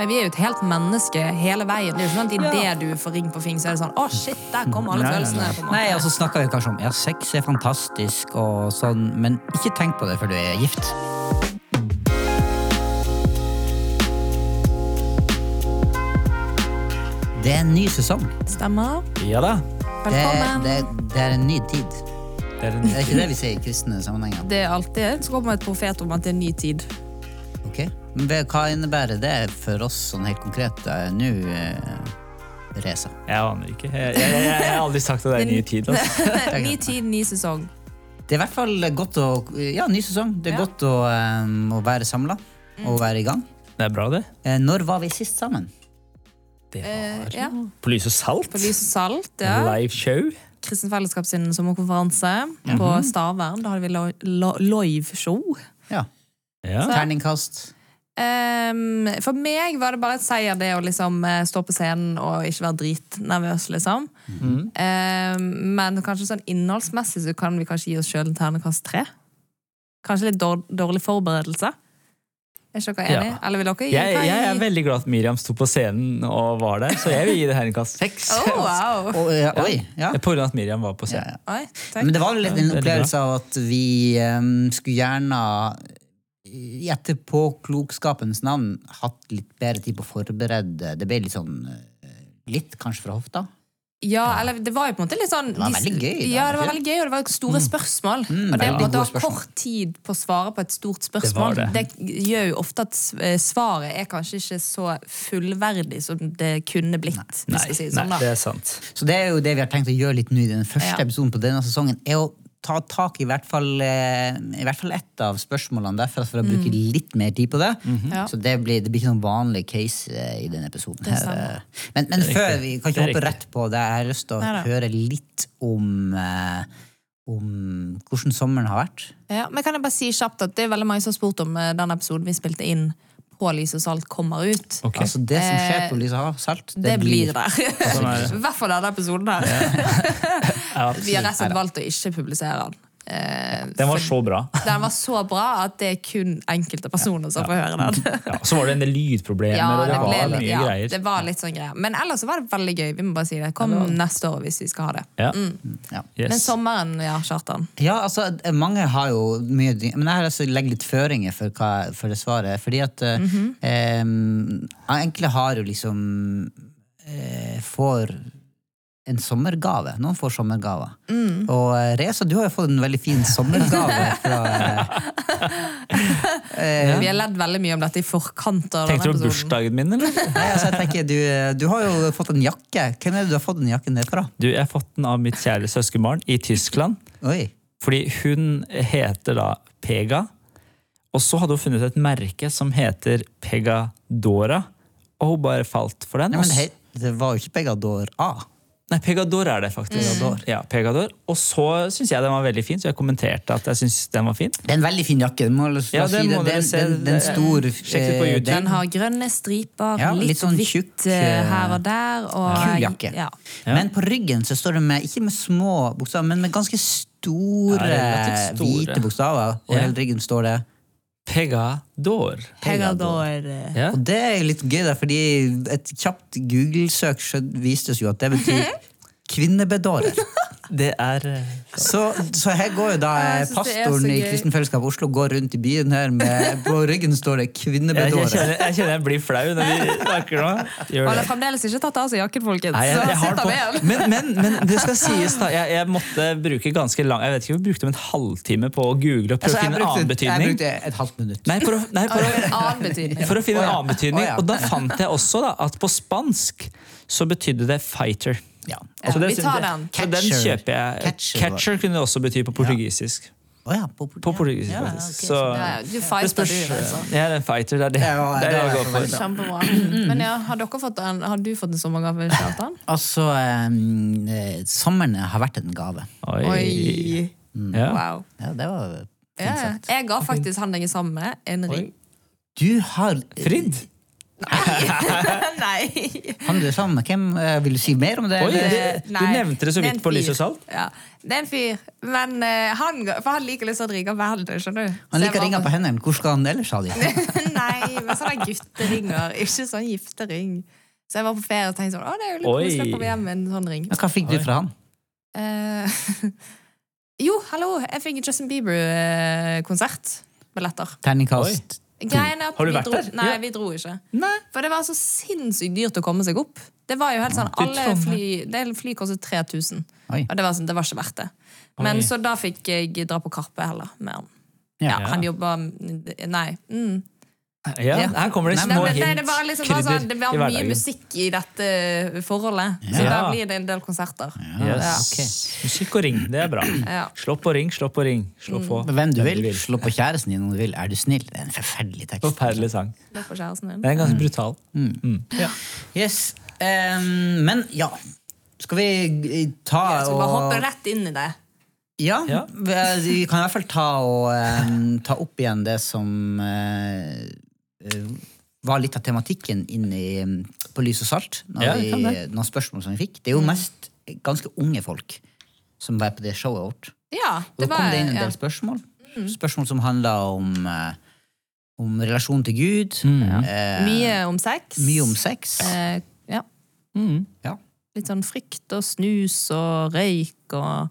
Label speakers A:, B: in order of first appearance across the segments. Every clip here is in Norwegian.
A: Men vi er jo et helt menneske hele veien. Det er jo ikke sånn at idet du får ring på fing, så er det sånn Å, shit, der kommer alle
B: Nei, nei,
A: følelsene.
B: nei. Nei, og så snakker vi kanskje om ja, sex er fantastisk, og sånn, men ikke tenk på det før du er gift. Det er en ny sesong.
A: Stemmer.
C: Ja da.
B: Det,
A: Velkommen.
B: det, det er en ny tid.
C: Det er en,
B: Det er ikke det vi sier i kristne sammenhenger.
A: Det er alltid så kommer et profet om at det er en ny tid.
B: Ok, Men hva innebærer det for oss sånn helt konkret nå, eh, Reza?
C: jeg aner ikke. Jeg, jeg, jeg, jeg har aldri sagt at det er ny tid. Altså.
A: ny tid, ny sesong.
B: Det er i hvert fall godt å Ja, ny sesong. Det er
A: Ja.
B: godt å, um, å være samla og være i gang.
C: Det er bra, det.
B: Eh, når var vi sist sammen?
C: Det
A: Eh,
C: var
A: ja.
C: På lys og salt.
A: På Lys og Salt. Ja.
C: Live show.
A: Kristent Fellesskap sin sommerkonferanse på Stavern. Da hadde vi lo- lo- liveshow.
B: Ja. Terningkast.
A: Um, for meg var det bare et seier det å liksom eh, stå på scenen og ikke være dritnervøs, liksom.
C: Mhm.
A: Um, men kanskje sånn innholdsmessig så kan vi kanskje gi oss sjøl en ternekast tre. Kanskje litt dår, dårlig forberedelse. Er ikke dere enig?
C: Ja.
A: Eller vil dere gi
C: Jeg, jeg er veldig glad at Miriam sto på scenen og var der, så jeg vil gi det her en kast seks.
A: Oh, wow.
B: Å, ja, oi, ja.
C: På grunn av at Miriam var på scenen.
B: ja.
A: Oi.
B: Men det var litt en opplevelse av at vi um, skulle gjerne i etterpåklokskapens navn hatt litt bedre tid på å forberede. Det ble litt sånn eh, Litt kanskje fra hofta.
A: Ja, eller det var jo på en måte litt sånn
B: Det var veldig gøy,
A: Ja, det var veldig gøy, og det var store spørsmål.
B: Mm,
A: og det
B: veldig
A: å
B: gode
A: ha kort tid på å svare på et stort spørsmål,
C: Det,
A: det.
C: det.
A: gjør jo ofte at eh, svaret er kanskje ikke så fullverdig som det kunne blitt. hvis
C: Nei,
A: si det sånn, nei
C: det er sant.
B: Så det er jo det vi har tenkt å gjøre litt nå i den første
A: Ja.
B: episoden på denne sesongen. er å ta tak i hvert fall eh, I hvert fall ett av spørsmålene derfra for å bruke
A: Mm.
B: litt mer tid på det.
A: Ja.
B: Så det blir, det blir ikke noen vanlig case eh, i denne episoden. Her. eh. Men, men før vi kan ikke hoppe rett på det, jeg har lyst til å
A: Neida.
B: høre litt om om hvordan sommeren har vært.
A: Ja, men kan jeg bare si kjapt at det er veldig mange som har spurt om denne den episoden vi spilte inn på Lys og Salt kommer ut.
C: Okay.
B: Altså Det som skjer
A: Eh,
B: på Lyse salt,
A: Det, blir der.
C: Sånn det.
A: I hvert fall denne episoden her.
C: Ja,
A: Vi har rett og slett valgt å ikke publisere den. Eh,
C: Den var
A: for-
C: så bra.
A: Den var så bra at det er kun enkelte personer som får høre den.
C: Ja, så var det en del lydproblemer,
A: Ja,
C: og det,
A: det
C: var
A: litt,
C: mye
A: ja,
C: greier.
A: det var litt sånn greier. Men ellers var det veldig gøy. Vi må bare si det. Kom neste år hvis vi skal ha det.
C: Ja.
B: Ja.
A: Men sommeren, ja, Kjartan.
B: Ja, altså, mange har jo mye Men jeg har altså legger litt føringer for, hva, for det svaret. Fordi at mm
A: -hmm.
B: eh, Enkle har jo liksom eh, Får en sommergave. Noen får sommergaver.
A: Mm.
B: Og eh, Reza, du har jo fått en veldig fin sommergave fra eh,
A: Vi har ledd veldig mye om dette i forkant. av
C: Tenkte du på bursdagen min, eller?
B: Nei, altså, jeg tenker, du, du har jo fått en jakke. Hvem er det du har fått den jakken ned fra?
C: Du, Jeg har fått den av mitt kjære søskenbarn i Tyskland.
B: Oi.
C: Fordi hun heter da Pega. Og så hadde hun funnet et merke som heter Pegadora. Og hun bare falt for den.
B: Nei, men det, det var jo ikke Pegador A.
C: Nei, Pegador er det faktisk.
B: Pegador.
C: Ja, Pegador. Og så syns jeg den var veldig fin, så jeg kommenterte at jeg syns den var fin.
B: Det er en veldig fin jakke. Må,
C: ja, den,
B: si
C: må
B: Det er
C: dere
B: en-
C: se.
B: det er en- det er en stor
C: Sjekk ut på
B: eh,
C: YouTube.
A: Den har grønne striper,
B: Ja,
A: litt,
B: litt sånn
A: hvitt
B: tjukk,
A: eh,
B: eh,
A: her og der. Og,
B: Kul jakke.
A: Ja.
C: Ja.
B: Men på ryggen så står det med, ikke med små bokstaver, men med ganske store,
C: Ja, store.
B: hvite bokstaver. Og
C: Ja.
B: hele ryggen står det.
C: Pegador.
A: Pegador.
C: Ja.
B: Og det er litt gøy, da, fordi et kjapt Google-søk viste oss jo at det betyr kvinnebedårer.
C: Det er eh,
B: Så, så her går jo da eh, pastoren i. Kristen Fellesskap Oslo går rundt i byen her med På ryggen står det
C: jeg, jeg, kjenner, jeg kjenner jeg blir flau når vi snakker nå.
A: Han har fremdeles ikke tatt av seg jakken, folkens.
C: Nei, jeg, jeg. Men, men, men det skal sies, da. Jeg, jeg måtte bruke ganske lang Jeg vet ikke, vi brukte en halvtime på å google og prøve
B: Altså,
C: å finne en annen
B: betydning. jeg brukte et halvt minutt.
C: Nei, for å, nei, for å, for å finne en annen betydning. Og da fant jeg også da, at på spansk så betydde det fighter.
B: Ja.
A: Ja,
C: Så det
A: vi tar den.
C: Catcher. den kjøper jeg.
B: Catcher.
C: Catcher kunne det også bety på portugisisk.
B: Oh ja, på,
C: På portugisisk,
B: Ja, ja,
C: faktisk.
B: ok,
C: Så
A: du fighter,
C: spørs.
A: du, altså.
C: Jeg er en fighter. Det er det,
B: Ja, ja,
C: det, er det jeg går for.
A: Kjempebra. Men ja, har, dere fått en, har du fått en sommergave, Kjartan?
B: Altså, um, eh, sommeren har vært en gave.
C: Oi.
A: Oi!
C: Ja.
A: Wow.
B: Ja, det var
A: Ja,
B: fint
A: ja.
B: sagt.
A: jeg ga faktisk han jeg er sammen med, en ring.
B: Du har
C: Fridd?
A: Nei.
B: Handler det sammen? Hvem eh, Vil du si mer om det?
C: Oi, det- Du nevnte det så vidt på. Lys og Salt.
A: Ja, det er en fyr. Men uh, han, for han liker liksom å ring av verden, skjønner du.
B: Han liker
A: å
B: ringer på hendene. Hvor skal han ellers ha de?
A: Nei, men sånne gutteringer. Ikke sånn giftering. Så jeg var på ferie og tenkte sånn, å, det er jo litt koselig å komme hjem med en sånn ring.
B: Men hva fikk du fra han?
A: Uh, jo, hallo, jeg fikk Justin Bieber-konsertbilletter.
B: Terningkast
A: Greien er at
C: Har du vært
A: dro,
C: der?
A: Nei,
C: Ja.
A: vi dro ikke.
C: Nei.
A: For det var så sinnssykt dyrt å komme seg opp. Det var jo helt sånn, alle fly, fly kostet 3000.
B: Oi.
A: Og det var, sånn, det var ikke verdt det. Men
C: Oi.
A: så da fikk jeg dra på Karpe heller med han.
B: Ja.
A: Ja, han jobba Nei. Mm.
C: Ja,
B: Ja.
C: her kommer det små hint.
A: det var liksom
C: krydder
A: sånn, det var mye musikk i dette forholdet. Så
C: Ja.
A: da blir det en del konserter.
C: Yes.
B: ok.
C: Musikk og ring, det er bra.
A: Ja.
C: Slå på ring, slå på ring. Slå på
B: Men Hvem du vil. Slå på kjæresten din om du vil. Er du snill? Det er en forferdelig tekst.
C: Forferdelig sang.
A: Det er
C: en er ganske brutal.
B: Yes. Um, men ja Skal vi ta
A: Jeg skal bare hoppe rett inn i det.
B: Ja,
C: Ja.
B: vi kan i hvert fall ta, og, um, ta opp igjen det som eh, var litt av tematikken inn i, mm, på Lys og salt. Når
C: Ja,
B: vi,
C: det.
B: noen spørsmål som vi fikk. Det er jo mest ganske unge folk som var på det showet vårt.
A: Ja,
B: Og da kom
A: var
B: det inn en
A: ja.
B: del spørsmål. Spørsmål som handla om, eh, om relasjon til Gud.
C: Mm.
B: eh,
A: mye om sex.
B: mye om sex.
A: Eh, ja.
C: Mm.
B: Ja.
A: Litt sånn frykt og snus og røyk og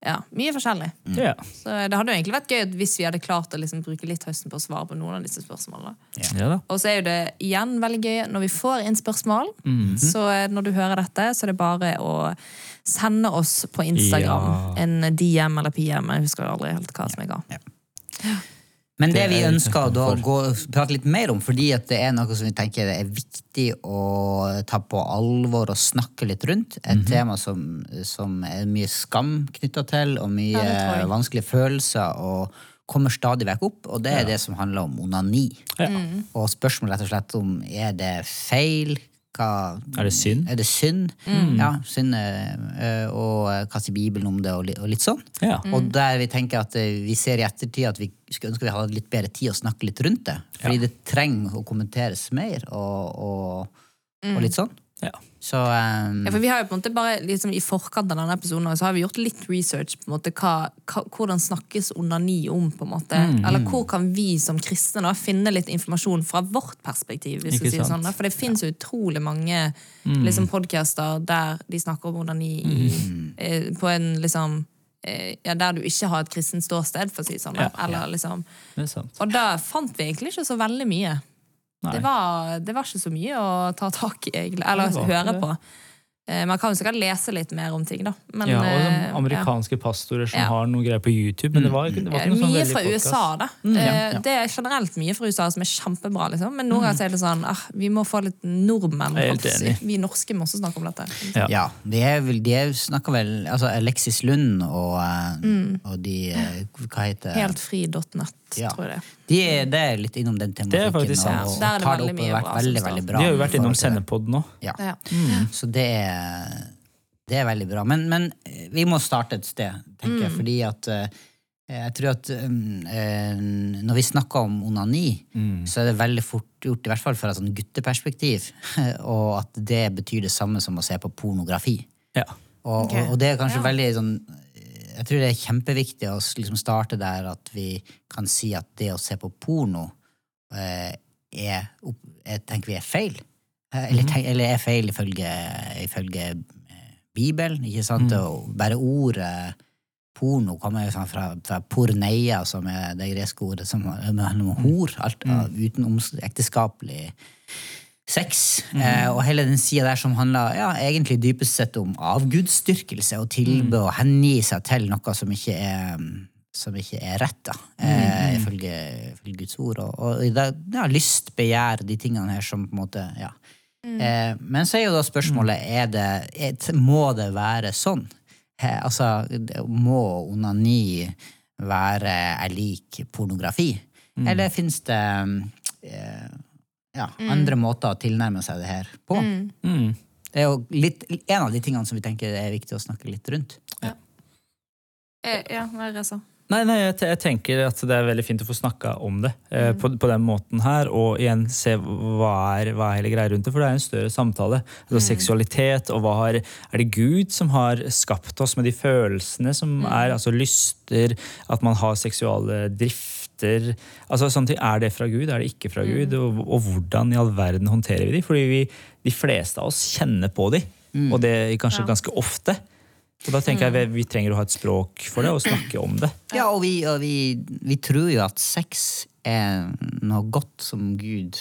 A: ja, mye forskjellig.
C: Ja.
A: Så det hadde jo egentlig vært gøy hvis vi hadde klart å liksom bruke litt høsten på å svare på noen av disse spørsmålene.
C: ja.
A: Og så er jo det igjen veldig gøy når vi får inn spørsmål.
C: Mhm.
A: Så eh, når du hører dette, så er det bare å sende oss på Instagram
C: Ja.
A: en DM eller PM. Jeg husker jo aldri helt hva som jeg ga.
B: Men det,
C: Det
B: vi
C: er
B: ønsker å da
C: for.
B: gå, prate litt mer om, fordi at det er noe som vi tenker er viktig å ta på alvor og snakke litt rundt. Et tema som, som er mye skam knytta til, og mye
A: Ja,
B: vanskelige følelser. og kommer stadig vekk opp, og det er det som handler om onani.
C: Ja.
B: Og spørsmålet rett og slett om er det feil? Hva,
C: Er det synd?
B: Er det synd? Ja, synd eh, og hva sier Bibelen om det, og litt, sånn.
C: Ja.
B: Og der vi tenker at eh, vi ser i ettertid at vi skulle ønske vi hadde litt bedre tid å snakke litt rundt det. Fordi det trenger å kommenteres mer, og, og, og litt sånn.
C: Ja.
B: Så um...
A: Ja, for vi har jo på en måte bare liksom, I forkant av denne episoden så har vi gjort litt research på en måte hva, hva, hvordan snakkes onani om. på en måte
C: Mm,
A: Eller hvor kan vi som kristne da finne litt informasjon fra vårt perspektiv. hvis
C: Ikke
A: vi sier
C: sant?
A: sånn da. For det fins jo utrolig mange
C: Mm.
A: liksom, podcaster der de snakker om onani i, eh, på en liksom eh, ja, Der du ikke har et kristent ståsted, for å si sånn.
C: Ja,
A: Eller, liksom,
C: Det sånn.
A: og da fant vi egentlig ikke så veldig mye. Det var, det var ikke så mye å ta tak i, egentlig. Eller
C: Det
A: høre
C: det.
A: på. Eh, Man kan jo sikkert lese litt mer om ting, da. Men,
C: Ja, og
A: eh,
C: de amerikanske pastorer som
A: Ja.
C: har noe greier på YouTube. Men det var, det var ikke noe sånn
A: Mye fra
C: podcast.
A: USA, da. Mm, Det er generelt mye fra USA som er kjempebra, liksom. Men noen ganger er det sånn ah, vi må få litt nordmenn.
C: Er helt.
A: Vi norske må også snakke om dette.
C: Ja.
B: ja, de, er vel, de er- snakker vel altså Alexis Lund og, mm. og de eh, Hva heter
A: Heltfri.nett,
B: Ja.
A: tror jeg det.
B: De er, det er litt innom den tematikken.
C: Det er faktisk sant.
B: og, og
A: Der er det
B: tar det
A: veldig
B: opp og
A: mye
B: har vært veldig, veldig bra.
C: De har jo vært innom. Sendepod nå.
B: Ja.
A: Ja.
B: Så det er, det er veldig bra. Men, men eh, vi må starte et sted, tenker
A: Mm.
B: jeg. Fordi at eh, jeg tror at um, eh, når vi snakker om onani,
C: Mm.
B: så er det veldig fort gjort, i hvert fall fra et sånn gutteperspektiv, og at det betyr det samme som å se på pornografi.
C: Ja.
B: Og,
A: Ok.
B: og, og det er kanskje
A: Ja.
B: veldig sånn Jeg tror det er kjempeviktig å liksom starte der at vi kan si at det å se på porno eh, er, er tenker vi er feil. Eh, Eller, tenk, eller er feil ifølge, ifølge eh, Bibelen. ikke sant? Og bare ordet porno kommer jo sånn fra, fra porneia, som er det greske ordet som handler om hor. Alt mm. utenom sex. Eh, og hele den sida der som handler ja, egentlig dypest sett om avgudsdyrkelse og tilbe og hengi seg til noe som ikke er som ikke er rett, da, eh, ifølge, ifølge Guds ord. Og, og ja, lyst, begjær, de tingene her som på en måte Ja. Eh, men så er jo da spørsmålet er det, er, Må det være sånn? Eh, altså, må onani være er lik pornografi? Eller fins det eh, ja, andre måter å tilnærme seg det her på?
C: Mm.
B: Det er jo litt, en av de tingene som vi tenker er viktig å snakke litt rundt.
A: Eh, Ja, hva er det sa?
C: Nei, nei jeg, jeg tenker at det er veldig fint å få snakka om det eh, på, på den måten her, og igjen se hva er, hva er hele greia rundt det, for det er en større samtale. Altså Seksualitet, og hva har, er det Gud som har skapt oss med de følelsene som er, altså lyster, at man har seksuale drifter altså sånn, Er det fra Gud, er det ikke fra Gud, og, og hvordan i all verden håndterer vi de? Fordi vi, de fleste av oss kjenner på de, og det kanskje
A: Ja.
C: ganske ofte. Og da tenker jeg vi, vi trenger å ha et språk for det, og snakke om det.
B: Ja, og vi, og vi, vi tror jo at sex er noe godt som Gud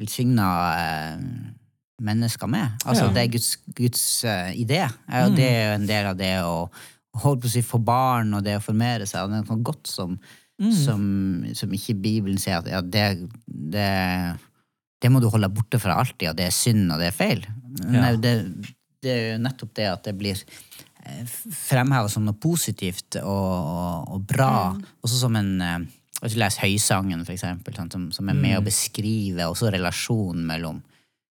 B: velsigna eh, mennesker med. Altså,
C: Ja.
B: Det er Guds, Guds eh, idé. Og det er jo en del av det å holde på å si få barn og det å formere seg. og Det er noe godt som, som, som ikke Bibelen sier at ja, det, det, det må du holde borte fra alltid, og det er synd og det er feil.
C: Ja.
B: det, det er jo nettopp det at det blir fremheva som noe positivt og, og, og bra. Også som en eh, Hvis du leser Høysangen, for eksempel, sånn, som, som er med å beskrive også relasjonen mellom,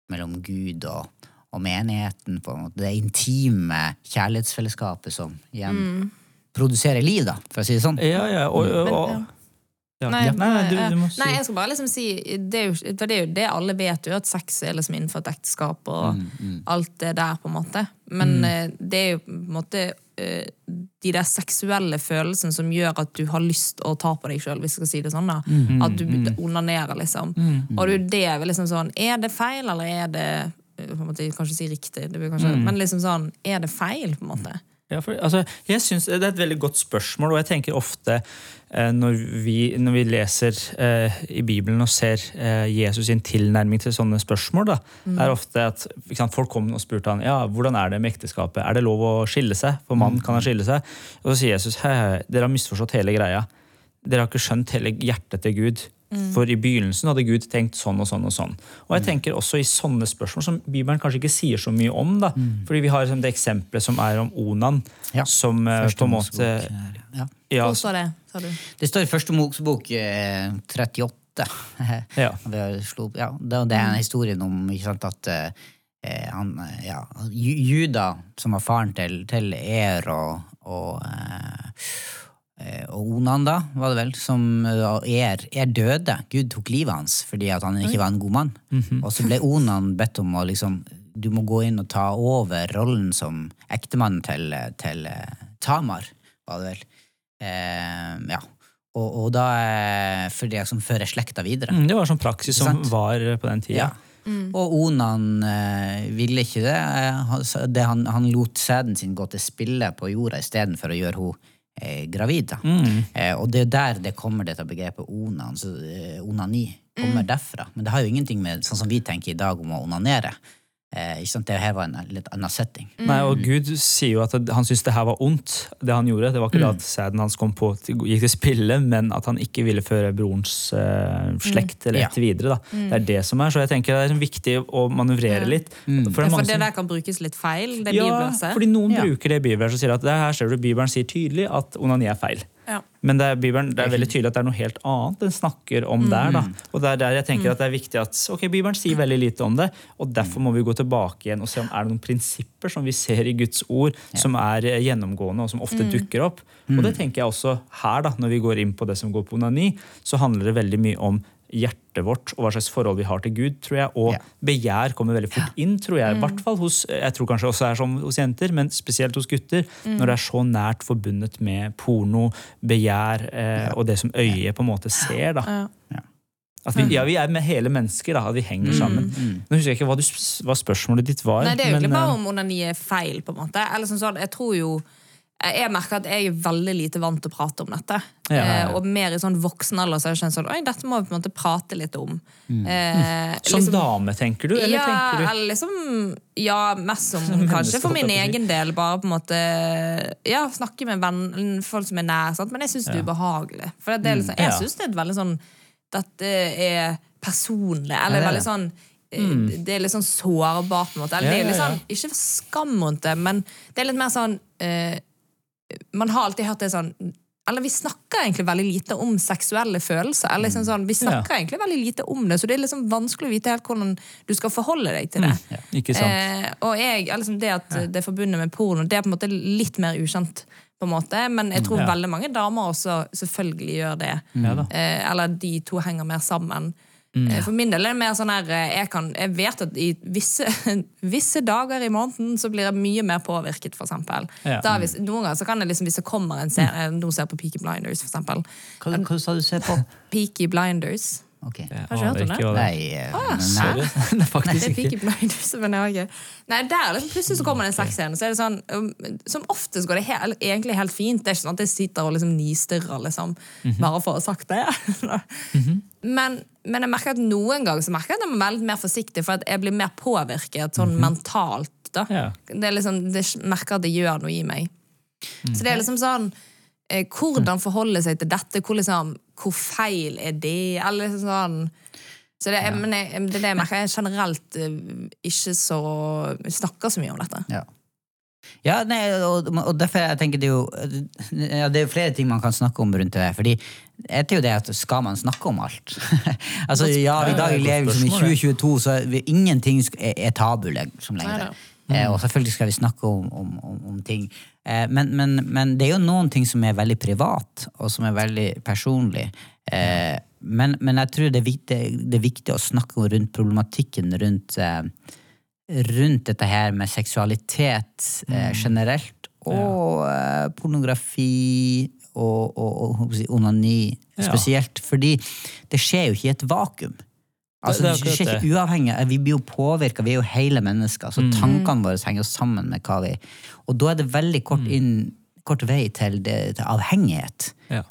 B: mellom Gud og, og menigheten. På en måte. Det intime kjærlighetsfellesskapet som igjen produserer liv, da, for å si det sånn.
C: Ja, ja, og, og, og
A: ja. Nei,
C: nei, nei, du,
A: eh,
C: du må si
A: nei, jeg skal bare liksom si Det er jo, det, er jo det alle vet, jo at sex er liksom innenfor et ekteskap og
C: Mm,
A: alt det der, på en måte. Men mm. det er jo på en måte eh, de der seksuelle følelsene som gjør at du har lyst å ta på deg sjøl, hvis jeg skal si det sånn. da
C: Mm,
A: At du onanerer, liksom. Og det er jo det vi liksom sånn Er det feil, eller er det eh, på en måte, Kanskje si riktig, det blir kanskje,
C: Mm.
A: men liksom sånn Er det feil, på en måte?
C: Ja, for, altså, jeg synes Det er et veldig godt spørsmål, og jeg tenker ofte eh, når, vi, når vi leser eh, i Bibelen og ser eh, Jesus sin tilnærming til sånne spørsmål, da, er ofte at sant, folk kom og spurte han, ja, hvordan er det med ekteskapet. Er det lov å skille seg? For mann kan han skille seg. Og så sier Jesus hei, hei, dere har misforstått hele greia. Dere har ikke skjønt hele hjertet til Gud. For i begynnelsen hadde Gud tenkt sånn og sånn og sånn. Og jeg tenker også i sånne spørsmål som Bibelen kanskje ikke sier så mye om. da. Fordi vi har liksom det eksempelet som er om Onan,
B: Ja.
C: som eh,
B: Første
C: på en måte
B: eh, ja.
C: ja,
A: Hvor står det, sa du?
B: Det står i første Mosebok eh, 38.
C: Ja.
B: Vi har slo ja, det, er en historien om ikke sant, at eh, han, eh, ja, Juda, som var faren til, til Er og, og, eh, eh, og Onan, da, var det vel, som eh, er, er døde. Gud tok livet hans fordi at han ikke var en god mann. Og så ble Onan bedt om å liksom Du må gå inn og ta over rollen som ektemann til, til eh, Tamar, var det vel. Eh, ja. Og, og da eh, For det som fører slekta videre.
C: Mm, Det var sånn praksis som var på den tida.
B: Ja. Og Onan eh, ville ikke det. Eh, han, det han, han lot sæden sin gå til spille på jorda istedenfor å gjøre henne eh, gravid. Da. Eh, og det er der det kommer dette begrepet onan, så, eh, onani. Kommer derfra. Men det har jo ingenting med sånn som vi tenker i dag om å onanere. Eh, ikke sant? Det her var en litt annen setting.
C: Nei, og Gud sier jo at han syntes det her var ondt, det han gjorde. Det var ikke det at sæden hans kom på, gikk til spille, men at han ikke ville føre brorens eh, slekt eller
B: Ja.
C: videre. Da. Det er det som er, så jeg tenker det er viktig å manøvrere litt. For det er
A: For det der kan brukes litt feil, det
C: ja,
A: bibelverset.
C: fordi noen
B: Ja.
C: bruker det Bibelen og sier at det her ser du, Bibelen sier tydelig at onani er feil.
A: Ja.
C: Men det er, Bibelen, det er veldig tydelig at det er noe helt annet den snakker om der. Da. Og det er der jeg tenker at det er viktig at ok, Bibelen sier veldig lite om det, og derfor må vi gå tilbake igjen og se om er det noen prinsipper som vi ser i Guds ord, som er eh, gjennomgående og som ofte dukker opp. Og det tenker jeg også her, da, når vi går inn på det som går på onani, så handler det veldig mye om hjertet vårt og hva slags forhold vi har til Gud, tror jeg. Og
B: Ja.
C: begjær kommer veldig fort inn, tror jeg. I hvert fall hos jeg tror kanskje også er sånn hos jenter, men spesielt hos gutter. Når det er så nært forbundet med porno, begjær eh, og det som øyet på en måte ser. da.
A: Ja.
C: At vi, ja, vi er med hele mennesker, da, at vi henger sammen. Nå husker jeg ikke hva, du, hva spørsmålet ditt var.
A: Nei, det er jo ikke
C: men,
A: bare
C: eh,
A: om onani er feil, på en måte. Eller sånn sånn, jeg tror jo jeg merker at jeg er veldig lite vant til å prate om dette.
C: Ja.
A: Eh, og mer i sånn voksen alder så har jeg skjønt sånn Oi, dette må vi på en måte prate litt om. Eh,
C: Som
A: liksom-
C: dame, tenker du? Eller
A: ja,
C: tenker du
A: eller liksom Ja, mest som
C: Som
A: kanskje for min egen del. Bare på en måte Ja, snakke med venn, folk som er nær. Sant? Men jeg syns det er ubehagelig. For det er liksom, jeg
C: Mm,
A: syns det er et veldig sånn Dette er personlig. Eller
B: er
A: veldig sånn mm. Det er litt sånn sårbart, på en måte. Eller det er
C: Mm. Ja,
A: litt
C: ja, ja.
A: sånn, Ikke skam rundt det, men det er litt mer sånn eh, Man har alltid hørt det sånn eller vi snakker egentlig veldig lite om seksuelle følelser. Eller liksom sånn, vi snakker egentlig veldig lite om det, så det er liksom vanskelig å vite helt hvordan du skal forholde deg til det.
C: Ikke sant?
A: Eh, og jeg, liksom det at det er forbundet med porno, det er på en måte litt mer ukjent på en måte. Men jeg tror
C: Ja.
A: veldig mange damer også selvfølgelig gjør det.
C: Ja.
A: Eh, eller de to henger mer sammen.
C: Mm.
A: Eh, For min del er det mer sånn her eh, jeg, kan, jeg vet at i visse, visse dager i måneden så blir jeg mye mer påvirket, for eksempel.
C: Ja.
A: Da, hvis, noen ganger så kan det liksom, hvis det kommer en serie Nå ser jeg på Peaky Blinders, for eksempel.
B: Hva, hva sa du ser på?
A: Peaky Blinders.
B: Ok.
C: Jeg
A: Har ikke hørt om det?
C: ikke hva det er.
B: Nei, eh, men-
C: Sorry. Det er
A: Det
C: faktisk
A: er
C: ikke.
A: Meg, men jeg har ikke Nei, der liksom, Plutselig så kommer det en sexscene, så er det sånn um, Som oftest går det helt, egentlig helt fint. Det er ikke sånn at jeg sitter og liksom nistirrer, liksom, bare for å ha sagt det. men, men jeg merker at noen ganger så merker jeg at jeg må være litt mer forsiktig, for at jeg blir mer påvirket sånn mentalt. da.
C: Ja.
A: Det er liksom, det merker at det gjør noe i meg. Så det er liksom sånn Hvordan forholde seg til dette? Hvor, liksom, hvor feil er det? Eller liksom sånn så det, er, men jeg, det er det jeg merker. Jeg generelt eh, ikke så snakker så mye om dette.
B: Ja. Ja, nei, og, og derfor jeg tenker det er jo ja, Det er jo flere ting man kan snakke om rundt det. Fordi jeg jo det at Skal man snakke om alt? altså, ja, I dag
C: Ja,
B: lever vi som i 2022, så er vi- ingenting er, er tabu som lenger. Eh, og selvfølgelig skal vi snakke om, om, om, om ting. Eh, men, men, men det er jo noen ting som er veldig privat, og som er veldig personlig. Eh, men, men jeg tror det er, viktig, det er viktig å snakke om rundt problematikken rundt rundt dette her med seksualitet eh, generelt, og eh, pornografi og, og, og onani spesielt. Ja. Fordi det skjer jo ikke i et vakuum. Altså,
C: Det-
B: det,
C: er
B: ikke uavhengig. Vi blir jo påvirka, vi er jo hele mennesker. Så tankene våre henger jo sammen med hva vi Og da er det veldig kort, inn, kort vei til, det, til avhengighet.
C: Ja.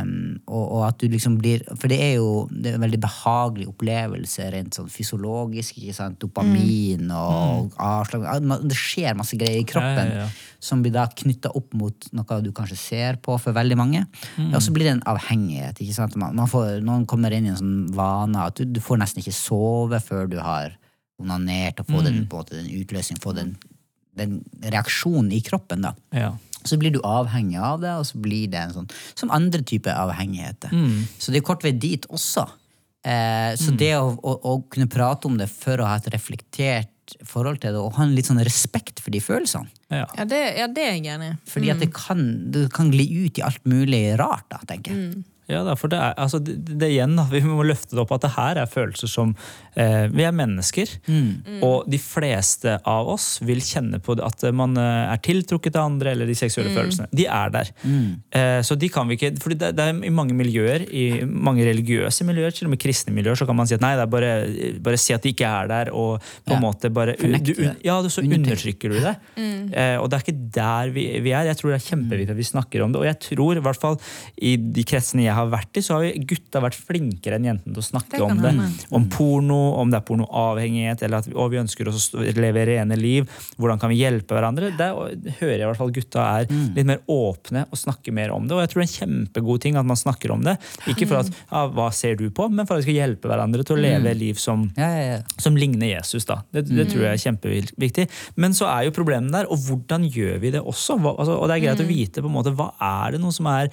B: Um, og, og at du liksom blir For det er jo det er en veldig behagelig opplevelse rent sånn fysiologisk. ikke sant? Dopamin og avslag Det skjer masse greier i kroppen
C: ja, ja.
B: Som blir da knytta opp mot noe du kanskje ser på for veldig mange. Og så blir det en avhengighet. ikke sant? Man, man får, noen kommer inn i en sånn vane at du, du får nesten ikke sove før du har onanert og få den, på den utløsningen, få den, den reaksjonen i kroppen. da.
C: Ja.
B: Så blir du avhengig av det, og så blir det en sånn som andre typer avhengigheter. Så det er kort vei dit også. Eh, så det å, å, å kunne prate om det for å ha et reflektert forhold til det, og ha en litt sånn respekt for de følelsene.
C: Ja.
A: Ja, det, ja, det er jeg enig i.
B: Fordi at det kan, det kan gli ut i alt mulig rart, da, tenker jeg.
C: Ja, da, for det er, altså, det, det igjen, da, Vi må løfte det opp at det her er følelser som eh, Vi er mennesker. Og de fleste av oss vil kjenne på at man eh, er tiltrukket av andre, eller de seksuelle følelsene. De er der. Eh, så de kan vi ikke fordi det, det er I mange miljøer, i mange religiøse miljøer, til og med kristne miljøer, så kan man si at nei, det er bare, bare si at de ikke er der, og på
B: Ja.
C: en måte bare du. Ja, så undertrykker du det. Eh, og det er ikke der vi, vi er. Jeg tror det er kjempeviktig at vi snakker om det. Og jeg tror, i hvert fall i de kretsene jeg har vært i, så har gutta vært flinkere enn jentene til å snakke
A: Det
C: om det. Om porno, om det er pornoavhengighet, eller at vi, ønsker oss å leve rene liv. Hvordan kan vi hjelpe hverandre? Der hører jeg i hvert fall gutta er litt mer åpne og snakker mer om det. Og jeg tror det er en kjempegod ting at man snakker om det. Ikke for at ja, hva ser du på, men for at vi skal hjelpe hverandre til å leve liv som
B: Ja, ja, ja.
C: som ligner Jesus. da. Det, det tror jeg er kjempeviktig. Men så er jo problemet der, og hvordan gjør vi det også? Hva, altså, og det er greit å vite på en måte, hva er det noe som er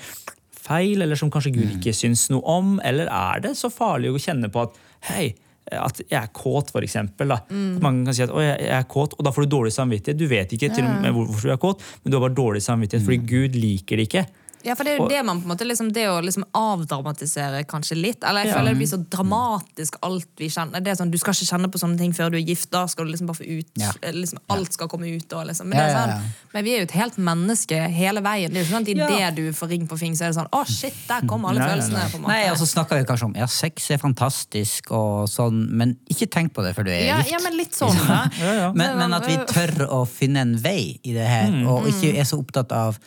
C: feil, eller som kanskje Gud ikke syns noe om, eller er det så farlig å kjenne på at hei, at jeg er kåt, for eksempel. Da. Mange kan si at å, jeg jeg er kåt, og da får du dårlig samvittighet. Du vet ikke til og med hvorfor du er kåt, men du har bare dårlig samvittighet fordi Gud liker det ikke.
A: Ja, for det er jo
C: Og-
A: det man på en måte liksom, Det å liksom avdramatisere kanskje litt. Eller jeg
C: Ja.
A: føler det blir så dramatisk alt vi kjenner. Det er sånn, Du skal ikke kjenne på sånne ting før du er gift. Da skal du liksom bare få ut
B: Ja.
A: liksom, Alt skal komme ut. Da, liksom. men, det er
B: ja,
A: sånn,
B: ja.
A: men vi er jo et helt menneske hele veien. Det er jo ikke sånn at
C: Ja.
A: Idet du får ring på fing, så er det sånn Å, shit, der kom alle
C: Nei, nei,
A: følelsene.
C: nei.
A: på en måte.
B: Nei, og så snakker vi kanskje om ja, sex er fantastisk, og sånn, men ikke tenk på det før du er
A: ja,
B: gift.
A: ja, men litt sånn. Da.
C: Ja, ja.
B: Men, men at vi tør å finne en vei i det her, og ikke er så opptatt av,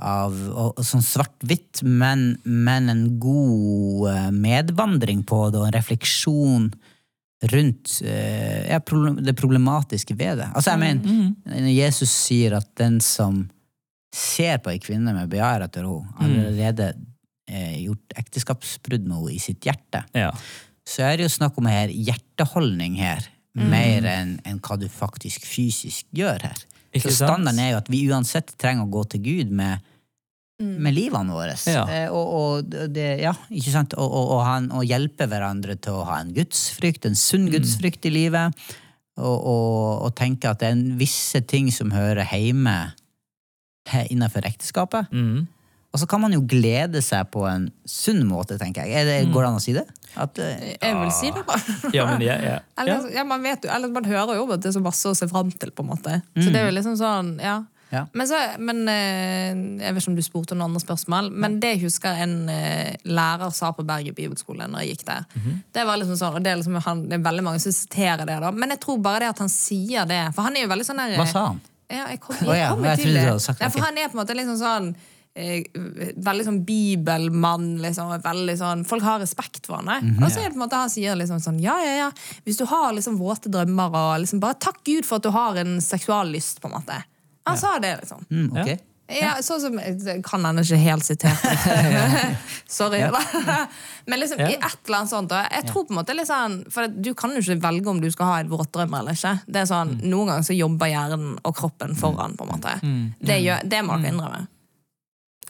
B: av og, sånn svart-hvitt, men, men en god eh, medvandring på det, og en refleksjon rundt eh, det problematiske ved det. Altså, jeg mener, mm. Jesus sier at den som ser på ei kvinne med begjær etter henne, allerede eh, gjort ekteskapsbrudd med henne i sitt hjerte
C: Ja.
B: så er det jo snakk om her hjerteholdning her, mer enn enn hva du faktisk fysisk gjør her.
C: Ikke
B: så
C: sant?
B: standarden er jo at vi uansett trenger å gå til Gud med, med livene våre.
C: Ja.
B: Eh, og, og det, ja, ikke sant? Og, og, og, han, og hjelpe hverandre til å ha en gudsfrykt, en sunn gudsfrykt i livet. Og, og, og tenke at det er en visse ting som hører hjemme innenfor ekteskapet.
C: Mm.
B: Og så kan man jo glede seg på en sunn måte, tenker jeg. Er det,
C: Mm.
B: Går det an å si det? At, eh,
A: Jeg vil si det.
C: Ja, men ja, ja.
A: Eller,
C: ja.
A: ja, man, vet jo, eller man hører jo at det er så masse å se fram til, på en måte. Så det er jo liksom sånn, ja.
B: Ja.
A: Men, så, men eh, jeg vet ikke om du spurte noen andre spørsmål, men det jeg husker en eh, lærer sa på Bergen bibelskole når jeg gikk der, det var liksom sånn, og det er, liksom, han, det er veldig mange som siterer det, da. men jeg tror bare det at han sier det, for han er jo veldig sånn der
B: hva sa han?
A: Ja, jeg kom, jeg
B: ja, jeg
A: til
B: trodde du
A: det.
B: hadde sagt det,
A: ja, for han er på en måte liksom sånn Veldig sånn bibelmann. Liksom, veldig sånn, folk har respekt for henne.
B: Mm -hmm.
A: Og så er det på en måte han sier liksom sånn Ja, ja, ja. Hvis du har liksom våte drømmer og liksom bare takk Gud for at du har en seksuallyst, på en måte. Han sa det, liksom.
B: Mm, okay.
A: Ja, sånn som, kan han ikke helt sitert. Sorry. da. Men liksom, i et eller annet sånt da, Jeg tror på en måte sånn For du kan jo ikke velge om du skal ha en våtdrøm eller ikke. Det er sånn,
C: Mm.
A: Noen ganger så jobber hjernen og kroppen foran. på en måte Det, gjør, det må dere innrømme.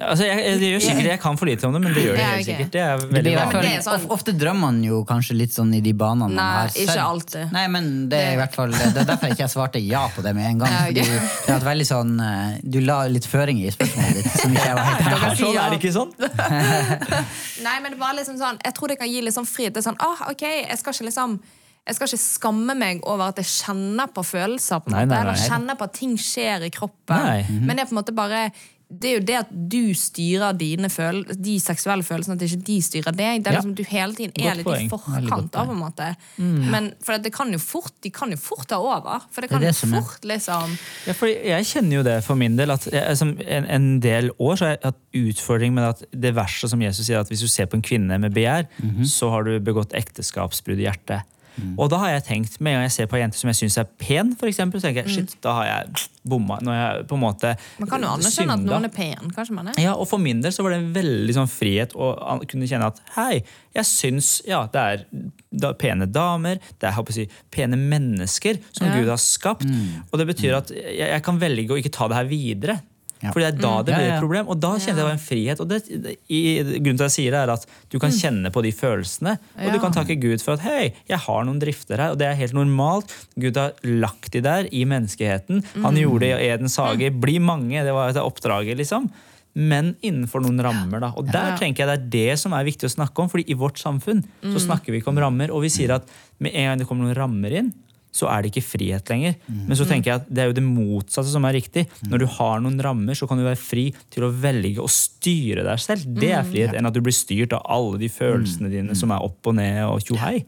C: Altså, jeg, jeg, det gjør sikkert jeg kan for lite om det, men det gjør det helt sikkert. Det er veldig vanlig.
A: det er sånn-
B: Ofte drømmer man jo kanskje litt sånn i de banene man
A: Nei,
B: har
A: ikke
B: sett.
A: alltid.
B: Nei, men det er i hvert fall Det er derfor jeg ikke svarte ja på det med en gang. Fordi det er veldig sånn eh, Du la litt føringer i spørsmålet ditt som ikke jeg var helt
C: det sånn? Er det ikke sånn?
A: Nei, men det var liksom sånn Jeg tror det kan gi litt sånn frihet. Det er sånn, ah, ok, jeg skal ikke liksom jeg skal ikke skamme meg over at jeg kjenner på følelser. på en
C: Nei,
A: måte,
C: nei,
A: Eller kjenner på at ting skjer i kroppen.
C: Nei.
A: Men det er på en måte bare det er jo det at du styrer dine føl de seksuelle følelsene, at ikke de styrer deg. Det er
C: Ja.
A: liksom Du hele tiden er litt i forkant av, på en måte. Men for det kan jo fort, de kan jo fort ta over. For det
B: Det
A: kan
B: det
A: jo
B: er-
A: fort liksom
C: Ja, for jeg kjenner jo det for min del. at jeg, som en, en del år så har jeg hatt utfordring med at det verste som Jesus sier, at hvis du ser på en kvinne med begjær, så har du begått ekteskapsbrudd i hjertet. Og da har jeg tenkt, med en gang jeg ser på ei jente som jeg syns er pen, for eksempel, så tenker jeg shit, da har jeg bomma. Når jeg på en måte
A: Man kan jo anerkjenne at noen er pen. Kanskje man er.
C: Ja, og For min del så var det en veldig sånn frihet å kunne kjenne at hei, jeg syns ja, det er da, pene damer, det er håper å si, pene mennesker som
A: Ja.
C: Gud har skapt. Og det betyr at jeg, jeg kan velge å ikke ta det her videre.
B: Ja.
C: Fordi det er da det
B: Ja,
C: blir et problem. Og da kjente jeg det var en frihet. Og det, i, grunnen til at jeg sier det er at Du kan kjenne på de følelsene, og du kan takke Gud for at hei, jeg har noen drifter her, og det er helt normalt. Gud har lagt de der i menneskeheten. Han gjorde det i Edens hage. Bli mange, det var et oppdraget, liksom. Men innenfor noen rammer. da. Og der tenker jeg det er det som er viktig å snakke om. fordi i vårt samfunn så snakker vi ikke om rammer. Og vi sier at med en gang det kommer noen rammer inn, så er det ikke frihet lenger. Men så tenker jeg at det er jo det motsatte som er riktig. Når du har noen rammer, så kan du være fri til å velge å styre deg selv. Det er frihet, enn at du blir styrt av alle de følelsene dine som er opp og ned og tjohei.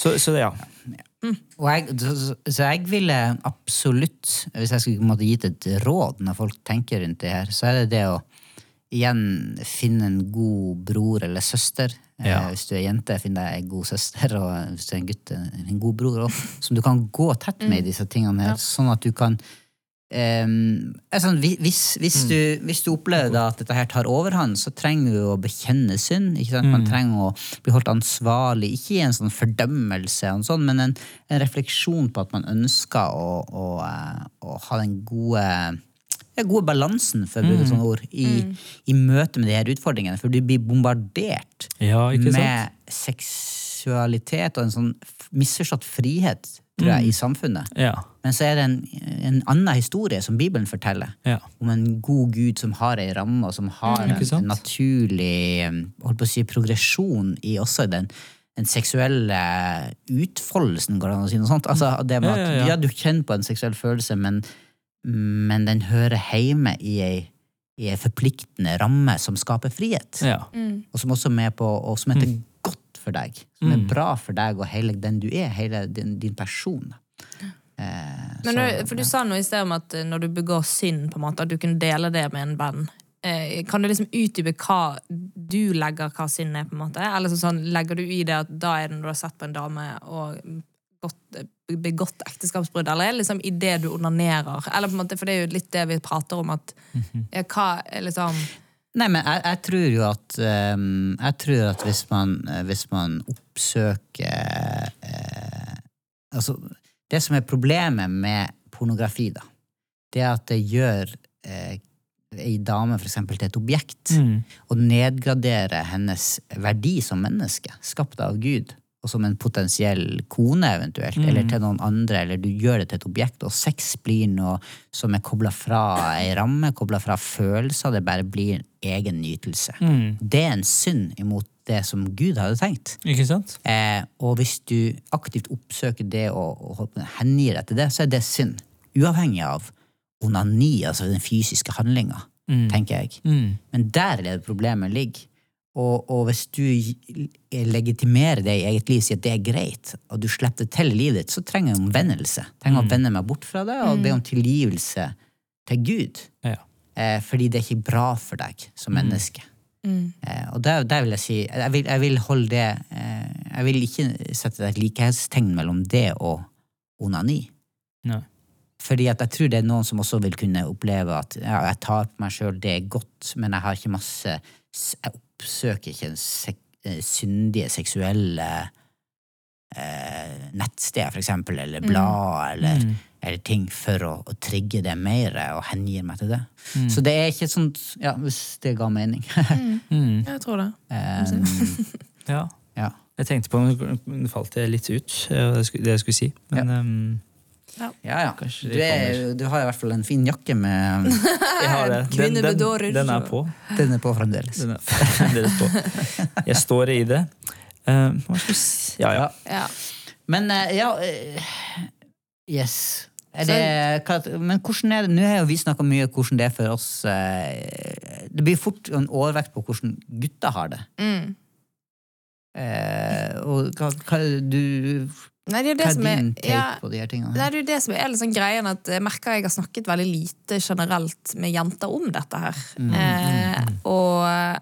C: Så, så ja.
B: Og jeg, så, så jeg ville absolutt, hvis jeg skulle gitt et råd når folk tenker rundt det her, så er det det å igjen finne en god bror eller søster.
C: Ja.
B: Eh, Hvis du er jente, finn deg en god søster, og hvis du er en gutt, en god bror også, som du kan gå tett med i disse tingene her, sånn at du kan Ehm, er sånn, hvis, hvis, du, hvis du opplever da at dette her tar overhånd, så trenger du å bekjenne synd. Ikke sant? Man trenger å bli holdt ansvarlig, ikke i en sånn fordømmelse, og sånn, men en, en refleksjon på at man ønsker å, å, eh, å ha den gode ja, gode balansen for å bruke mm. sånne ord, i, i møte med de her utfordringene. For du blir bombardert
C: Ja,
B: med seksualitet og en sånn misforstått frihet, tror jeg, i samfunnet.
C: Ja.
B: Men så er det en, en annen historie som Bibelen forteller.
C: Ja.
B: Om en god Gud som har ei ramme, og som har en, en naturlig um, holdt på å si, progresjon i også den, den seksuelle utfoldelsen, går det an å si noe sånt? Altså, det med at
C: ja,
B: du kjenner på en seksuell følelse, men, men den hører hjemme i ei, i ei forpliktende ramme som skaper frihet.
C: ja.
B: Og som også er med på, og som heter godt for deg. Som er
C: Mm.
B: bra for deg og hele den du er, hele din, din person. Eh,
A: Men
B: så-
A: for Du sa noe i sted om at eh, når du begår synd, på en måte, at du kunne dele det med en venn. Eh, kan du liksom utdype hva du legger hva synd er? på en måte? Eller sånn, Legger du i det at da er det når du har sett på en dame og gått, begått ekteskapsbrudd, eller er det liksom i det du onanerer? Eller på en måte, For det er jo litt det vi prater om, at ja, hva liksom
B: Nei, men jeg, jeg tror jo at um, Jeg tror at hvis man, eh, hvis man oppsøker uh, Altså, det som er problemet med pornografi, da, det er at det gjør uh, ei dame for eksempel til et objekt.
C: Mm.
B: Og nedgraderer hennes verdi som menneske, skapt av Gud. Og som en potensiell kone, eventuelt, eller til noen andre, eller du gjør det til et objekt, og sex blir noe som er kobla fra ei ramme, kobla fra følelser, det bare blir en egen nytelse. Det er en synd imot det som Gud hadde tenkt.
C: Ikke sant?
B: Eh, og hvis du aktivt oppsøker det og, og hengir deg til det, så er det synd. Uavhengig av onani, altså den fysiske handlinga, tenker jeg. Men der er det problemet ligger. Og, og hvis du legitimerer det i eget liv, sier at det er greit, og du slipper det til i livet ditt, så trenger jeg omvendelse. Trenger trenger å vende meg bort fra det og be om tilgivelse til Gud.
C: Ja.
B: Eh, fordi det er ikke bra for deg som menneske. Eh, og der, der vil jeg si Jeg vil, jeg vil holde det eh, Jeg vil ikke sette et likhetstegn mellom det og onani.
C: Nei.
B: Fordi at jeg tror det er noen som også vil kunne oppleve at ja, jeg tar på meg sjøl, det er godt, men jeg har ikke masse Jeg oppsøker ikke en sek, eh, syndige seksuelle eh, nettsteder, for eksempel, eller blad, eller, eller ting for å, å trigge det mer og hengir meg til det. Så det er ikke sånn Ja, hvis det ga mening.
A: Jeg tror det.
B: Um,
C: Ja.
B: ja.
C: Jeg tenkte på Nå falt det litt ut, eh, det jeg skulle, det jeg skulle si. Men ehm,
B: Ja, ja. Du, er, du har i hvert fall en fin jakke med
C: jeg har det. Den, den,
A: Kvinnebedårer.
C: den er på.
B: Den er på fremdeles.
C: Den er fremdeles på. Jeg står i det. Eh, vi? Ja, ja.
A: Ja.
B: Men eh, ja eh, Yes. Er det, men hvordan er det Nå har jo vi snakka mye om hvordan det er for oss Det blir fort en overvekt på hvordan gutter har det.
A: Mm.
B: Eh, og hva, hva, du,
A: Nei, det er jo
B: hva
A: det
B: er
A: som er
B: din take
A: ja,
B: på de her tingene?
A: Nei, det er jo det som er litt sånn greien at jeg merker jeg har snakket veldig lite generelt med jenter om dette her. Eh, og eh,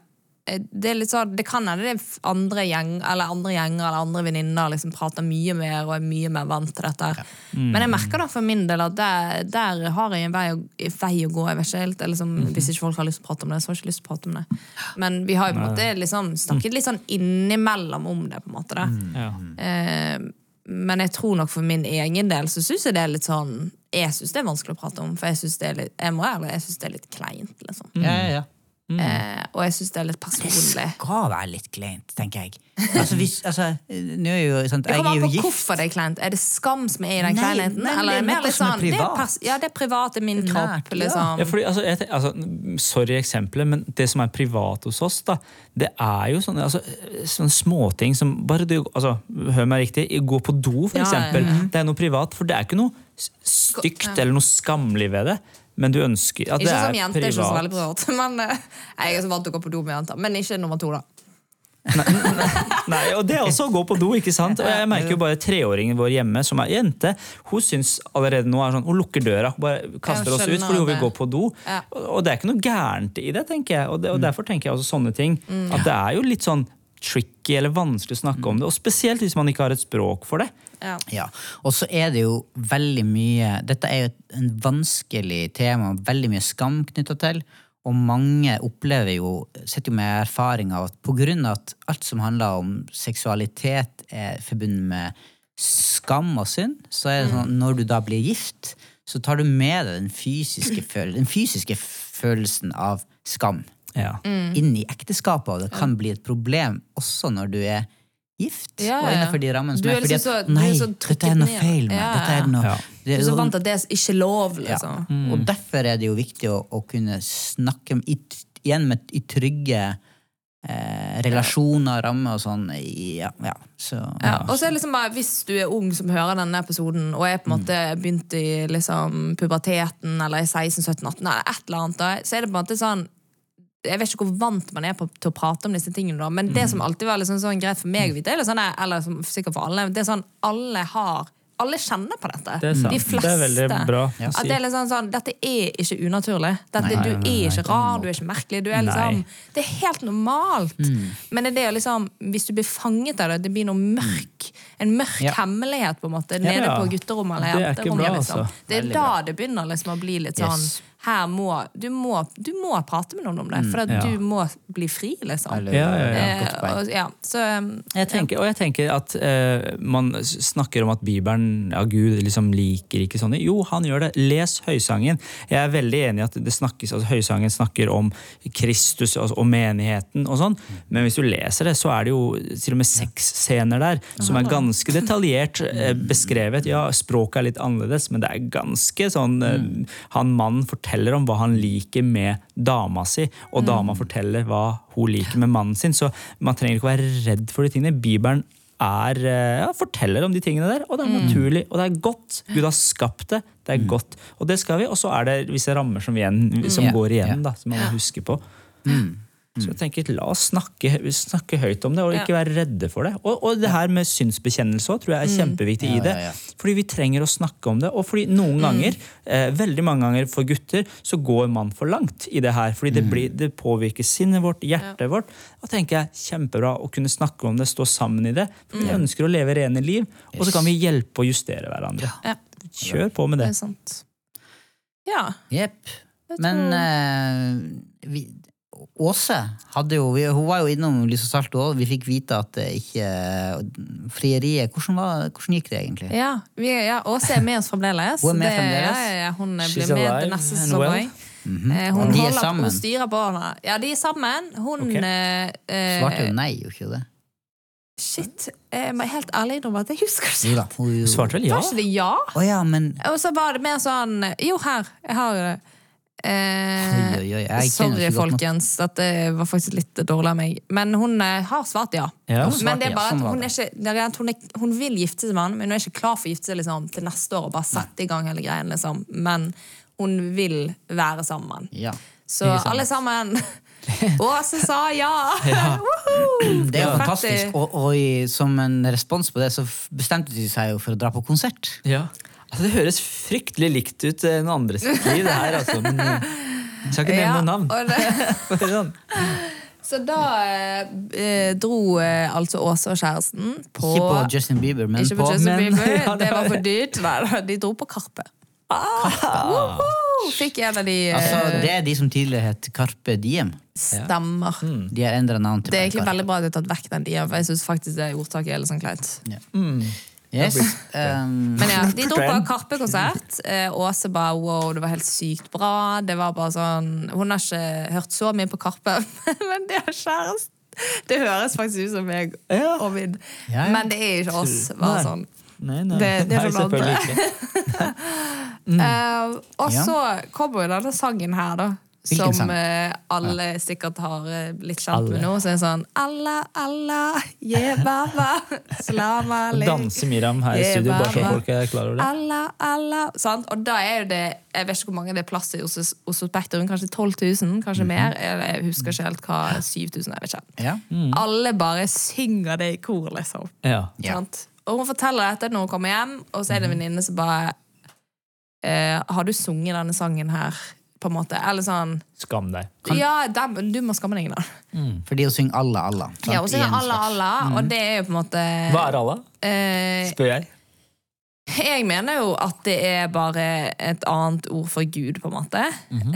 A: det er litt sånn, det kan hende det er andre gjeng, eller andre gjenger eller andre venninner liksom prater mye mer og er mye mer vant til dette. her. Men jeg merker da for min del at der, der har jeg en vei å, vei å gå. jeg vet ikke helt, eller liksom, Hvis ikke folk har lyst til å prate om det, så har jeg ikke lyst til å prate om det. Men vi har jo på en måte liksom snakket litt sånn innimellom om det. på en måte da.
C: ja.
A: Eh, men jeg tror nok for min egen del så syns jeg det er litt sånn Jeg syns det er vanskelig å prate om, for jeg syns det det er litt kleint. liksom.
B: Ja, ja, ja.
A: Eh, og jeg syns det er litt personlig.
B: Det skal være litt kleint, tenker jeg. Altså, hvis, altså, nå er jo, sant,
A: Det
B: jeg
A: kommer
B: er
A: an på
B: gift.
A: hvorfor det er kleint. Er det skam som er i den kleinheten?
B: nei,
A: Eller
B: det er
A: det mer litt
B: er
A: sånn det er Ja, det er privat, det er min
B: Nært,
A: kropp. liksom.
C: Ja, fordi, altså, jeg, altså, sorry eksempelet, men det som er privat hos oss, da, det er jo sånne, altså, sånne småting som bare du, altså, Hør meg riktig, gå på do, for
A: Ja, ja,
C: eksempel.
A: ja.
C: Det er noe privat, for det er ikke noe stygt eller noe skammelig ved det. Men du ønsker at
A: Ikke
C: det
A: som
C: er
A: jente, ikke så veldig
C: privat.
A: privat. Men eh, jeg er så vant til å gå på do med jenter. Men ikke nummer to, da.
C: Nei, og det er også å gå på do, ikke sant? Og jeg merker jo bare treåringen vår hjemme, som er jente, hun syns allerede nå er sånn, hun lukker døra, hun bare kaster oss ut fordi hun vil gå på do.
A: Ja.
C: Og og det er ikke noe gærent i det, tenker jeg. Og, det, og
B: Mm.
C: derfor tenker jeg også sånne ting. At det er jo litt sånn tricky eller vanskelig å snakke om det, og spesielt hvis man ikke har et språk for det.
A: Ja.
B: Ja, og så er det jo veldig mye Dette er jo et en vanskelig tema, veldig mye skam knytta til. Og mange opplever jo, sitter jo med erfaring av at av at alt som handler om seksualitet er forbundet med skam og synd, så er det sånn at når du da blir gift, så tar du med deg den fysiske, føl den fysiske følelsen av skam
C: Ja.
B: inn i ekteskapet, og det kan bli et problem også når du er gift.
A: Ja, ja,
B: innenfor de rammene som
A: Du
B: er
A: er
B: fordi
A: liksom
B: at
A: så- er
B: Nei,
A: så
B: dette er noe feil med
A: Ja,
B: Dette er noe
C: Ja.
B: det
A: Du
B: er
A: er så vant til at det er ikke lov,
B: ja.
A: Mm.
B: Og derfor er det jo viktig å, å kunne snakke i, igjen med, i trygge eh, relasjoner, rammer og sånn. Ja, ja. Så,
A: Ja, og så er det liksom bare, Hvis du er ung som hører denne episoden, og er på en måte begynt i liksom, puberteten, eller i 16-17-18, eller et eller annet, da, så er det på en måte sånn jeg vet ikke hvor vant man er på, til å prate om disse tingene, da, men det som alltid var liksom sånn greit for meg å vite, eller, sånn, eller sikkert for alle, det er sånn alle har alle kjenner på dette.
C: Det er.
A: De
C: Det er veldig bra.
A: At det er liksom sånn, Dette er ikke unaturlig. Dette,
B: Nei,
A: du er ikke rar, du er ikke merkelig. Du er liksom, det er helt normalt.
B: Mm.
A: Men det er det liksom, hvis du blir fanget av det, det blir noe mørk. En mørk
B: Ja.
A: hemmelighet på en måte, nede
C: Ja.
A: på gutterommet eller
C: Det er ikke
A: jenterommet. Liksom.
C: altså.
A: Det er da
B: bra.
A: det begynner liksom å bli litt sånn
B: Yes.
A: Her må du, må du må prate med noen om det, for at
C: Ja.
A: du må bli fri, liksom.
C: Ja, ja, ja.
A: Eh,
B: Godt
A: og, ja, så um,
C: Jeg tenker, og jeg tenker at eh, man snakker om at Bibelen, ja Gud liksom liker ikke sånne. Jo, han gjør det. Les Høysangen. Jeg er veldig enig i at det snakkes, altså Høysangen snakker om Kristus og, og menigheten og sånn, men hvis du leser det, så er det jo til og med seks scener der som er ganske detaljert eh, beskrevet. Ja, språket er litt annerledes, men det er ganske sånn eh, Han mannen forteller om hva han liker med dama si, og dama forteller hva hun liker med mannen sin. Så man trenger ikke være redd for de tingene. Bibelen er, eh, ja, forteller om de tingene der, og det er naturlig, og det er godt. Gud har skapt det, det er godt. Og det skal vi, og så er det visse rammer som, igjen, som
B: Ja,
C: går igjen, da, som man må huske på. Så jeg tenker, La oss snakke, snakke høyt om det, og ikke være redde for det. Og, og det her med synsbekjennelse også, tror jeg er kjempeviktig i det. Fordi vi trenger å snakke om det. Og fordi noen ganger, eh, veldig mange ganger for gutter, så går man for langt i det her. Fordi det, blir, det påvirker sinnet vårt, hjertet vårt. Da tenker jeg kjempebra å kunne snakke om det, stå sammen i det. For vi ønsker å leve rene liv, og så kan vi hjelpe og justere hverandre. Kjør på med
A: det
C: det.
A: Ja.
B: Jepp. Men eh, vi, Åse hadde jo, hun var jo innom Lys og Salt òg. Vi fikk vite at det ikke Frieriet Hvordan, var, hvordan gikk det egentlig?
A: Ja, vi, ja, Åse er med oss fremdeles.
B: Hun er med fremdeles?
A: Det, ja, ja, hun
C: She's
A: blir med til neste sesong
C: well.
A: òg. Eh, Hun,
B: De er
A: holder-
B: sammen.
A: hun styrer på henne. Ja, de er sammen. Hun
C: okay.
A: eh, eh,
B: Svarte jo nei, gjorde ikke det?
A: Shit. Jeg må helt ærlig innrømme at jeg husker det ikke.
B: da. Hun,
C: svarte vel ja?
A: Var ikke det ja?
B: Oh, ja, men
A: Og så var det mer sånn Jo, her. Jeg har det. Eh,
B: Oi, oi, oi,
A: sorry, folkens, at det var faktisk litt dårlig av meg. Men hun eh, har svart ja. Men det er bare
B: sånn
A: at hun, er ikke, det er at hun, er, hun vil gifte seg med han, men hun er ikke klar for å gifte seg liksom, til neste år og bare sette i gang hele greien. Liksom. Men hun vil være sammen med han.
B: Ja.
A: Så alle sammen Åse sa ja! ja.
B: Det er jo fantastisk. Og, og i, som en respons på det, så bestemte de seg jo for å dra på konsert.
C: Ja. Altså, det høres fryktelig likt ut eh, noen andre sitt liv, det her, altså. Men eh, jeg skal ikke nevne
A: Ja,
C: noe navn.
A: det,
C: sånn.
A: så da eh, dro eh, altså Åse og kjæresten på
B: Ikke på Justin Bieber, men
A: Ikke på
B: på
A: Justin
C: men-
A: Bieber,
C: Ja, det
A: det var for dyrt. Nei, de dro på Karpe. Karpe! Fikk en av de eh,
B: Altså, Det er de som tidligere het Karpe Diem.
A: stemmer.
B: De har endra navn til
A: Det er egentlig veldig bra at de har tatt vekk den Diem, for jeg syns faktisk det ordtaket er litt sånn kleint.
B: Yes. Um,
A: Men ja, de dro på Karpe-konsert. Eh, Åse bare wow, det var helt sykt bra. Det var bare sånn Hun har ikke hørt så mye på Karpe, men det har kjæreste. Det høres faktisk ut som meg og min,
B: Ja, ja.
A: men det er ikke oss. Bare sånn.
C: Nei, nei.
A: Det- det er
C: Nei,
A: noen andre.
C: selvfølgelig ikke.
A: Eh, og
B: Ja.
A: så kommer jo denne sangen her, da.
B: Hvilken
A: som
B: sang?
A: eh, alle sikkert har eh, blitt kjent
C: Alle.
A: med nå. Så er det sånn Allah, Allah, jebaba, slama link.
C: Danse Miriam her i studio, bare så folk er klar over det.
A: Allah, Allah. Sant? Og da er jo det Jeg vet ikke hvor mange det er plass til hos Oslo Spektrum. Kanskje 12 000? Kanskje mer? Jeg husker ikke helt hva 7000 er. Jeg vet ikke.
B: ja.
A: Alle bare synger det i kor, liksom.
C: Ja.
B: Ja.
A: Sant? Og hun forteller dette når hun kommer hjem, og så er det en venninne som bare eh, Har du sunget denne sangen her? På en måte. Eller sånn
C: Skam deg.
A: Ja, dem, du må skamme deg, da.
B: Fordi hun synger Alla, Allah. sant?
A: Ja, hun synger Allah, Allah, mm. Og det er jo på en måte
C: Hva er Allah?
A: eh,
C: Spør jeg.
A: Jeg mener jo at det er bare et annet ord for Gud, på en måte.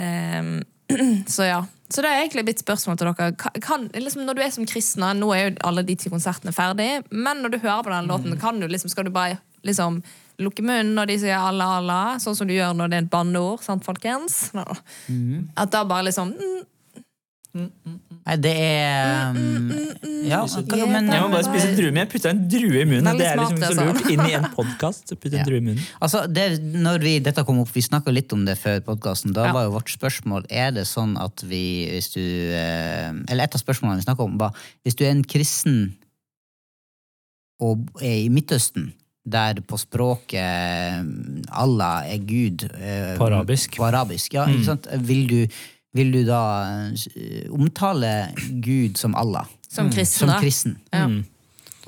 A: Ehm, så ja. Så det er egentlig mitt spørsmål til dere. Kan- Kan, liksom, når du er som kristen, nå er jo alle de ti konsertene ferdig, men når du hører på den låten, kan du liksom, skal du bare liksom lukke munnen når de sier Allah, Allah, sånn som du gjør når det er et banneord, sant, folkens? Nå. At da bare liksom mm,
B: Nei, det er um, Ja,
A: yeah,
B: men
C: Jeg må bare spise en drue, men jeg putta en drue i munnen.
A: Veldig
C: Det er liksom
A: smart,
C: så
A: altså.
C: lurt inn i en podkast. Putte en
B: Ja.
C: drue i munnen.
B: Altså, det, når vi, dette kom opp, vi snakka litt om det før podkasten. Da
A: Ja.
B: var jo vårt spørsmål er det sånn at vi, hvis du eh, Eller et av spørsmålene vi snakka om, var hvis du er en kristen og er i Midtøsten, der på språket eh, Allah er Gud eh,
C: På arabisk.
B: På arabisk, ja, ikke sant? Vil, du, vil du da eh, omtale Gud som Allah?
A: som kristen,
B: Som
A: da.
B: kristen.
A: Ja.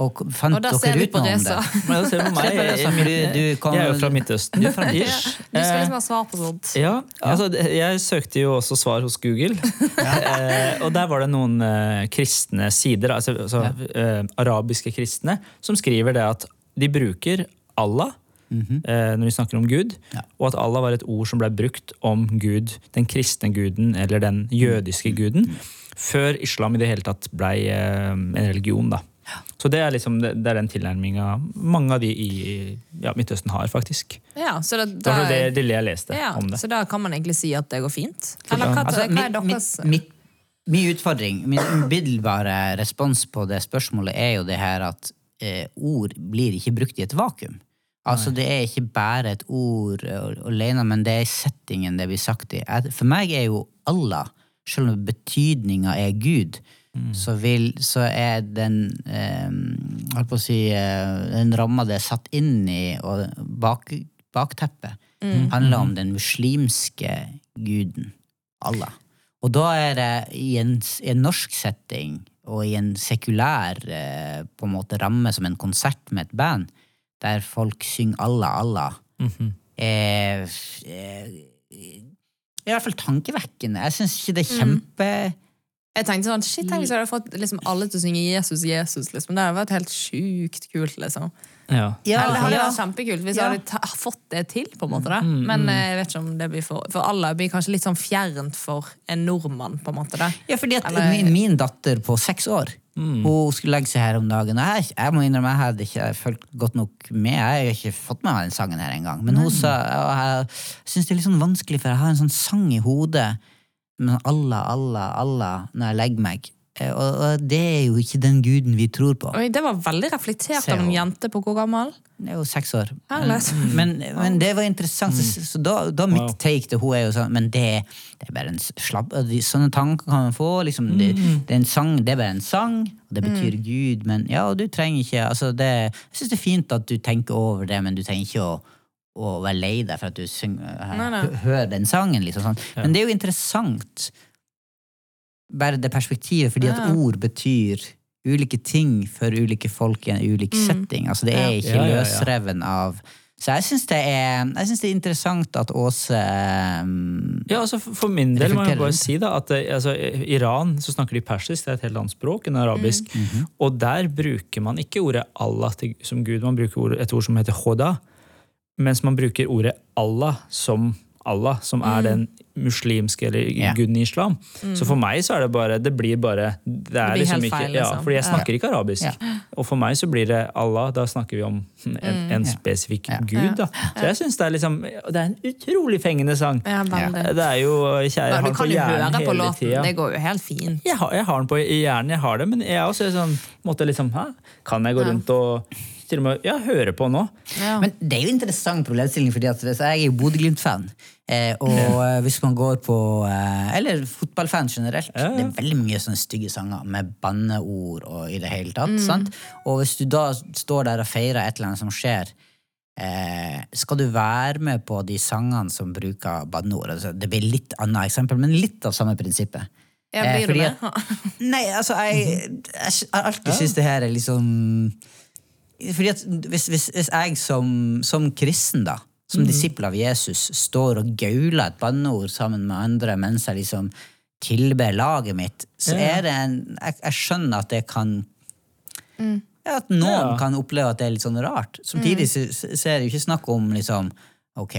B: Og fant
A: Og da ser
B: dere
A: vi
B: ut
A: på
B: noe om det?
C: Men se på meg.
B: Se på det,
C: Jeg,
B: du- kom,
C: jeg er jo fra Midtøsten.
B: Du er fra
A: Ja. Du skal liksom ha svar på sånt.
C: Ja, altså jeg søkte jo også svar hos Google. Ja. og der var det noen kristne sider, altså, altså arabiske kristne, som skriver det at de bruker Allah, eh, når de snakker om Gud.
B: Ja.
C: Og at Allah var et ord som ble brukt om Gud, den kristne guden eller den jødiske guden, før islam i det hele tatt ble eh, en religion. da. Så det er, liksom, det, er den tilnærminga mange av de i ja, Midtøsten har, faktisk.
A: Ja, så da,
C: Det var det, det jeg leste
A: ja,
C: om det.
A: så da kan man egentlig si at det går fint? Eller hva,
B: Altså,
A: hva er deres
B: mi- mi- Min utfordring, min umiddelbare respons på det spørsmålet er jo det her at eh, ord blir ikke brukt i et vakuum. Altså Det er ikke bare et ord alene, men det er settingen det blir sagt i. For meg er jo Allah, selv om betydninga er Gud, så, vil, så er den eh, holdt på å si, eh, den ramma det er satt inn i, og bak, bakteppet, handler om den muslimske guden Allah. Og da er det i en, i en norsk setting og i en sekulær eh, på en måte ramme som en konsert med et band, der folk synger Allah, Allah,
C: Mhm.
B: er, er, i hvert fall tankevekkende. Jeg syns ikke det er kjempe
A: Jeg tenkte sånn, shit, tenk hvis jeg hadde fått liksom, alle til å synge Jesus, Jesus. Liksom. Det hadde vært helt sjukt kult. liksom.
C: Ja.
B: Ja,
A: det hadde vært kjempekult hvis
B: Ja.
A: jeg hadde ta fått det til. på en måte da. Men eh, jeg vet ikke om det blir for For alle blir kanskje litt sånn fjernt for en nordmann. på en måte da.
B: Ja, fordi at
A: Eller-
B: min, min datter på seks år Hun skulle legge seg her om dagen. Og jeg, jeg må innrømme, jeg hadde ikke fulgt godt nok med. Jeg har ikke fått med meg den sangen her engang. Men hun sa og jeg syns det er litt sånn vanskelig, for jeg har en sånn sang i hodet. Men Allah, Allah, Allah når jeg legger meg. Eh, Og, og det er jo ikke den guden vi tror på.
A: Oi, det var veldig reflektert av en jente på hvor gammel?
B: Det er jo seks år. Men, men det var interessant. Så, så da, da mitt take til hun er jo sånn Men det, det er bare en slapp Sånne tanker kan man få. Liksom, det, det, er en sang, det er bare en sang, og det betyr Gud. Men ja, du trenger ikke altså det, Jeg syns det er fint at du tenker over det, men du trenger ikke å, å være lei deg for at du synger, hø- hører den sangen. Liksom, sånn. Men det er jo interessant, bare det perspektivet, fordi at ord betyr ulike ting for ulike folk i en ulik setting. Altså Det er ikke løsreven av Så jeg syns det, det er interessant at Åse um,
C: Ja, altså for- min del må jeg bare si da, at altså, I Iran så snakker de persisk, det er et helt annet språk enn arabisk. Og der bruker man ikke ordet Allah til, som Gud, man bruker et ord som heter hoda. Mens man bruker ordet Allah som Allah, som er den muslimske eller
B: yeah.
C: guden i islam. Så for meg så er det bare Det blir bare Det er
A: blir
C: liksom
A: helt
C: ikke
A: feil,
C: ja,
A: liksom.
C: Fordi jeg snakker ikke arabisk.
B: Ja.
C: Og for meg så blir det Allah, da snakker vi om en, en spesifikk gud. da. Så jeg syns det er liksom Det er en utrolig fengende sang.
A: Ja.
C: Det er jo kjære, har den
A: du
C: på
A: kan jo
C: hjernen
A: høre på låten.
C: tida.
A: Det går jo helt fint.
C: Jeg har, jeg har den på i hjernen, jeg har det, men jeg også er sånn måtte liksom, hæ? Kan jeg gå rundt og til og med ja, høre på nå?
A: Ja.
B: Men det er jo interessant problemstilling, fordi at jeg er jo Bodø-Glimt-fan. Eh, og eh, hvis man går på eh, Eller fotballfan generelt.
C: Ja, ja.
B: Det er veldig mye sånne stygge sanger med banneord og i det hele tatt.
A: Mm.
B: Sant? Og hvis du da står der og feirer et eller annet som skjer, eh, skal du være med på de sangene som bruker banneord? Altså, det blir litt annet eksempel, men litt av samme prinsippet.
A: Ja,
B: Eh,
A: blir du med?
B: Nei, altså, jeg, jeg jeg alltid syns det her er liksom Fordi at hvis, hvis, hvis jeg som, som kristen, da, som disippel av Jesus, står og gauler et banneord sammen med andre mens jeg liksom tilber laget mitt, så
C: Ja.
B: er det en Jeg, jeg skjønner at det kan ja, At noen
C: Ja.
B: kan oppleve at det er litt sånn rart. Samtidig så, så er det jo ikke snakk om liksom Ok,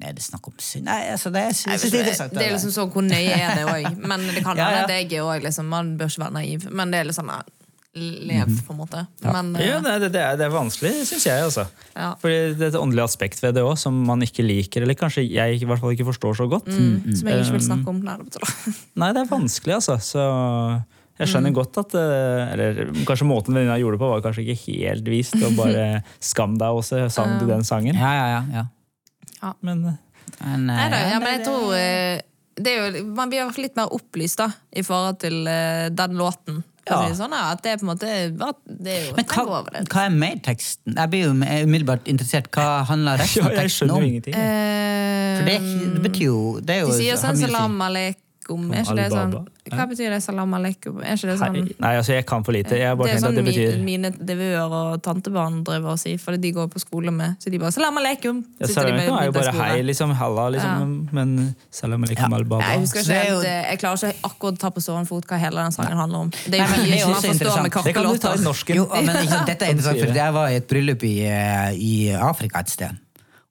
B: er det snakk om synd Nei, altså, det er, synes det er.
A: Det er liksom sånn hvor nøye er det òg. Men det kan
B: Ja,
A: hende
B: ja.
A: at jeg òg liksom, Man bør ikke være naiv. Men det er litt sånn eh, Lev,
B: Mhm.
A: på en måte. Men eh,
C: Ja, det, det, er, det er vanskelig, syns jeg. altså.
A: Ja.
C: Fordi det er et åndelig aspekt ved det òg, som man ikke liker, eller kanskje jeg i hvert fall ikke forstår så godt.
A: mm, som jeg ikke vil snakke om. Nei, det.
C: Nei, det er vanskelig, altså. Så jeg skjønner
A: Mm.
C: godt at eh, Eller kanskje måten venninna gjorde det på, var kanskje ikke helt vist. Og bare skam deg også, sang du den sangen.
B: Ja, ja, ja. ja.
C: Men eh,
B: Men,
A: Nei da, ja,
B: ja,
A: men jeg tror det jo, Man blir litt mer opplyst da i forhold til den låten.
C: Ja.
A: si Sånn, at det er på en måte det er jo,
B: Men
A: tenk
B: hva,
A: over det.
B: hva er teksten? Jeg blir jo umiddelbart interessert. Hva handler resten
C: ja,
B: av
C: jeg skjønner
B: om?
C: jo ingenting.
A: Eh,
B: For det, det betyr jo det er jo,
A: de sier sånn
B: salam
A: salam aleikum. Er ikke det sånn Hva betyr det? Salam aleikum? Er ikke det sånn.
C: Nei, altså jeg kan for lite. Jeg bare
A: det er sånn
C: at det betyr
A: mi- mine nevøer og tantebarn driver og sier, fordi de går på skole med. Så de bare 'salam aleikum'.
C: ja, Salam aleikum er jo bare hei, liksom. Halla, liksom. Men salam aleikum
B: Ja.
C: al-baba.
A: Jeg husker ikke helt, eh, jeg klarer ikke akkurat å ta på sånn fot hva hele den sangen handler om. Det er jo
B: men
A: mye man forstår med
B: interessant.
C: Det kan du ta i norsken.
B: Jo, men sant, dette er interessant, for
C: det.
B: jeg var i et bryllup i, eh, i Afrika et sted.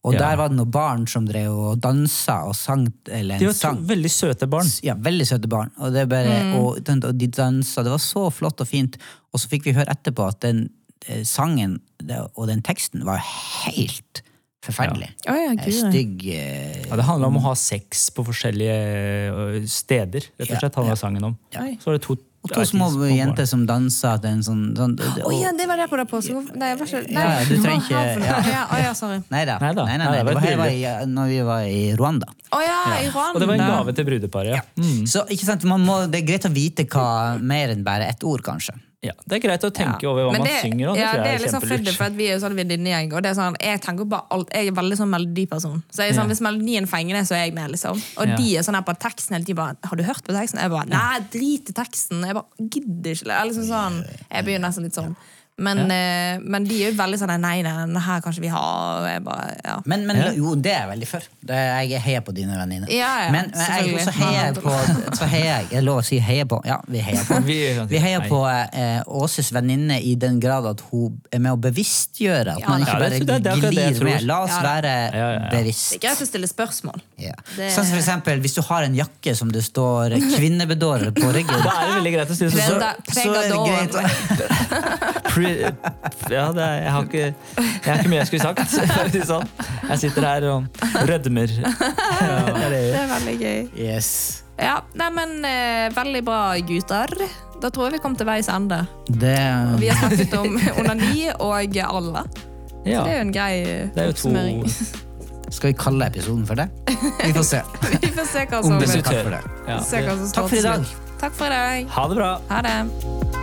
B: Og
C: Ja.
B: der var det noen barn som drev og dansa og sang eller
C: De var
B: sang.
C: veldig søte barn.
B: Ja, veldig søte barn. Og, det bare,
A: Mm.
B: og, og de dansa, det var så flott og fint. Og så fikk vi høre etterpå at den eh, sangen det, og den teksten var helt forferdelig.
A: Å ja,
B: Eh,
A: gud.
B: Stygg eh,
C: Ja, det handla om å ha sex på forskjellige steder. rett og slett handla sangen om. Så var det to,
B: Og to små jenter som dansa til en sånn, sånn
A: Å ja, det var det på deg på. Så, nei, jeg var ikke nei,
B: Ja, du trenger ikke-
A: Ja, Å ja, sorry.
B: Nei da. Nei, nei,
C: Nei,
B: nei.
C: det var
B: i, når vi var i Rwanda.
A: Å ja, i Rwanda.
C: Og det var en gave til brudeparet. Ja. Mm.
B: Så ikke sant, man må, Det er greit å vite hva mer enn bare ett ord, kanskje.
C: Ja, det er greit å tenke
A: Ja.
C: over hva
A: det,
C: man synger. Og det
A: ja, det er
C: er
A: liksom
C: kjempelurt.
A: for at vi er jo sånn venninnegjeng, og det er sånn, jeg tenker bare alt, jeg er veldig sånn melodiperson. Så jeg er sånn,
C: Ja.
A: hvis melodien fenger det, så er jeg med, liksom. Og
C: Ja.
A: de er sånn her på teksten hele tiden bare, har du hørt på teksten? Jeg bare, nei, drit i teksten. Jeg bare, gidder ikke. Liksom sånn, jeg begynner nesten litt sånn. Men, ja. men de er jo veldig sånn, nei, den her kan ikke vi ha. Bare, ja.
B: Men, men jo, det er jeg veldig for. Jeg heier på dine venninner.
A: Ja, ja,
B: men, men jeg, så heier jeg på så heier jeg, jeg lov å si heier på Ja, vi heier på.
C: Vi
B: Vi heier på eh, Åses venninne i den grad at hun er med å bevisstgjøre. At man ikke bare glir med. La oss være bevisst.
A: Det er greit å stille spørsmål.
B: Ja.
A: Det-
B: Sånn som for eksempel, Hvis du har en jakke som det står 'kvinnebedårer' på ryggen,
C: Da er det veldig greit å stille
A: Prega-
B: så, så
C: Ja, det er, jeg, har ikke, jeg har ikke mye jeg skulle sagt. Sånn. Jeg sitter her og rødmer. Ja, det er det
A: er veldig gøy.
B: Yes.
A: Ja, nei, men eh, veldig bra, gutter. Da tror jeg vi kom til veis ende.
B: Det
A: Vi har snakket om onani og alle.
C: Ja,
A: Det er jo en grei oppsummering.
B: Skal vi kalle episoden for det? Vi får se.
A: Vi får se hva som,
B: Takk for i dag.
A: Takk for i dag.
C: Ha det bra.
A: Ha det.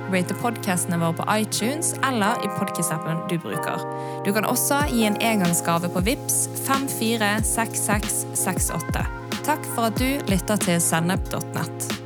A: rate podcastene våre på iTunes eller i podcast-appen du bruker. Du kan også gi en engangsgave på VIPS 546668. Takk for at du lytter til sennep.nett.